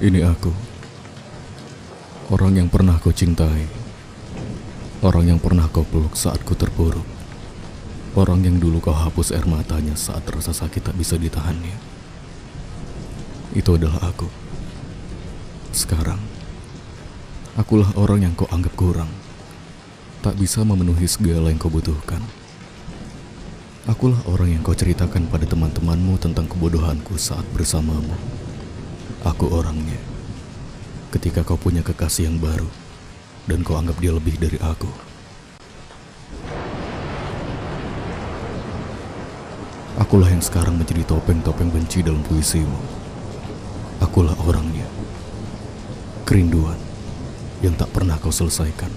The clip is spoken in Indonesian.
Ini aku. Orang yang pernah kau cintai. Orang yang pernah kau peluk saat ku terpuruk. Orang yang dulu kau hapus air matanya saat rasa sakit tak bisa ditahannya. Itu adalah aku. Sekarang, akulah orang yang kau anggap kurang. Tak bisa memenuhi segala yang kau butuhkan. Akulah orang yang kau ceritakan pada teman-temanmu tentang kebodohanku saat bersamamu. Aku orangnya. Ketika kau punya kekasih yang baru, dan kau anggap dia lebih dari aku. Akulah yang sekarang menjadi topeng-topeng benci dalam puisimu. Akulah orangnya. Kerinduan yang tak pernah kau selesaikan.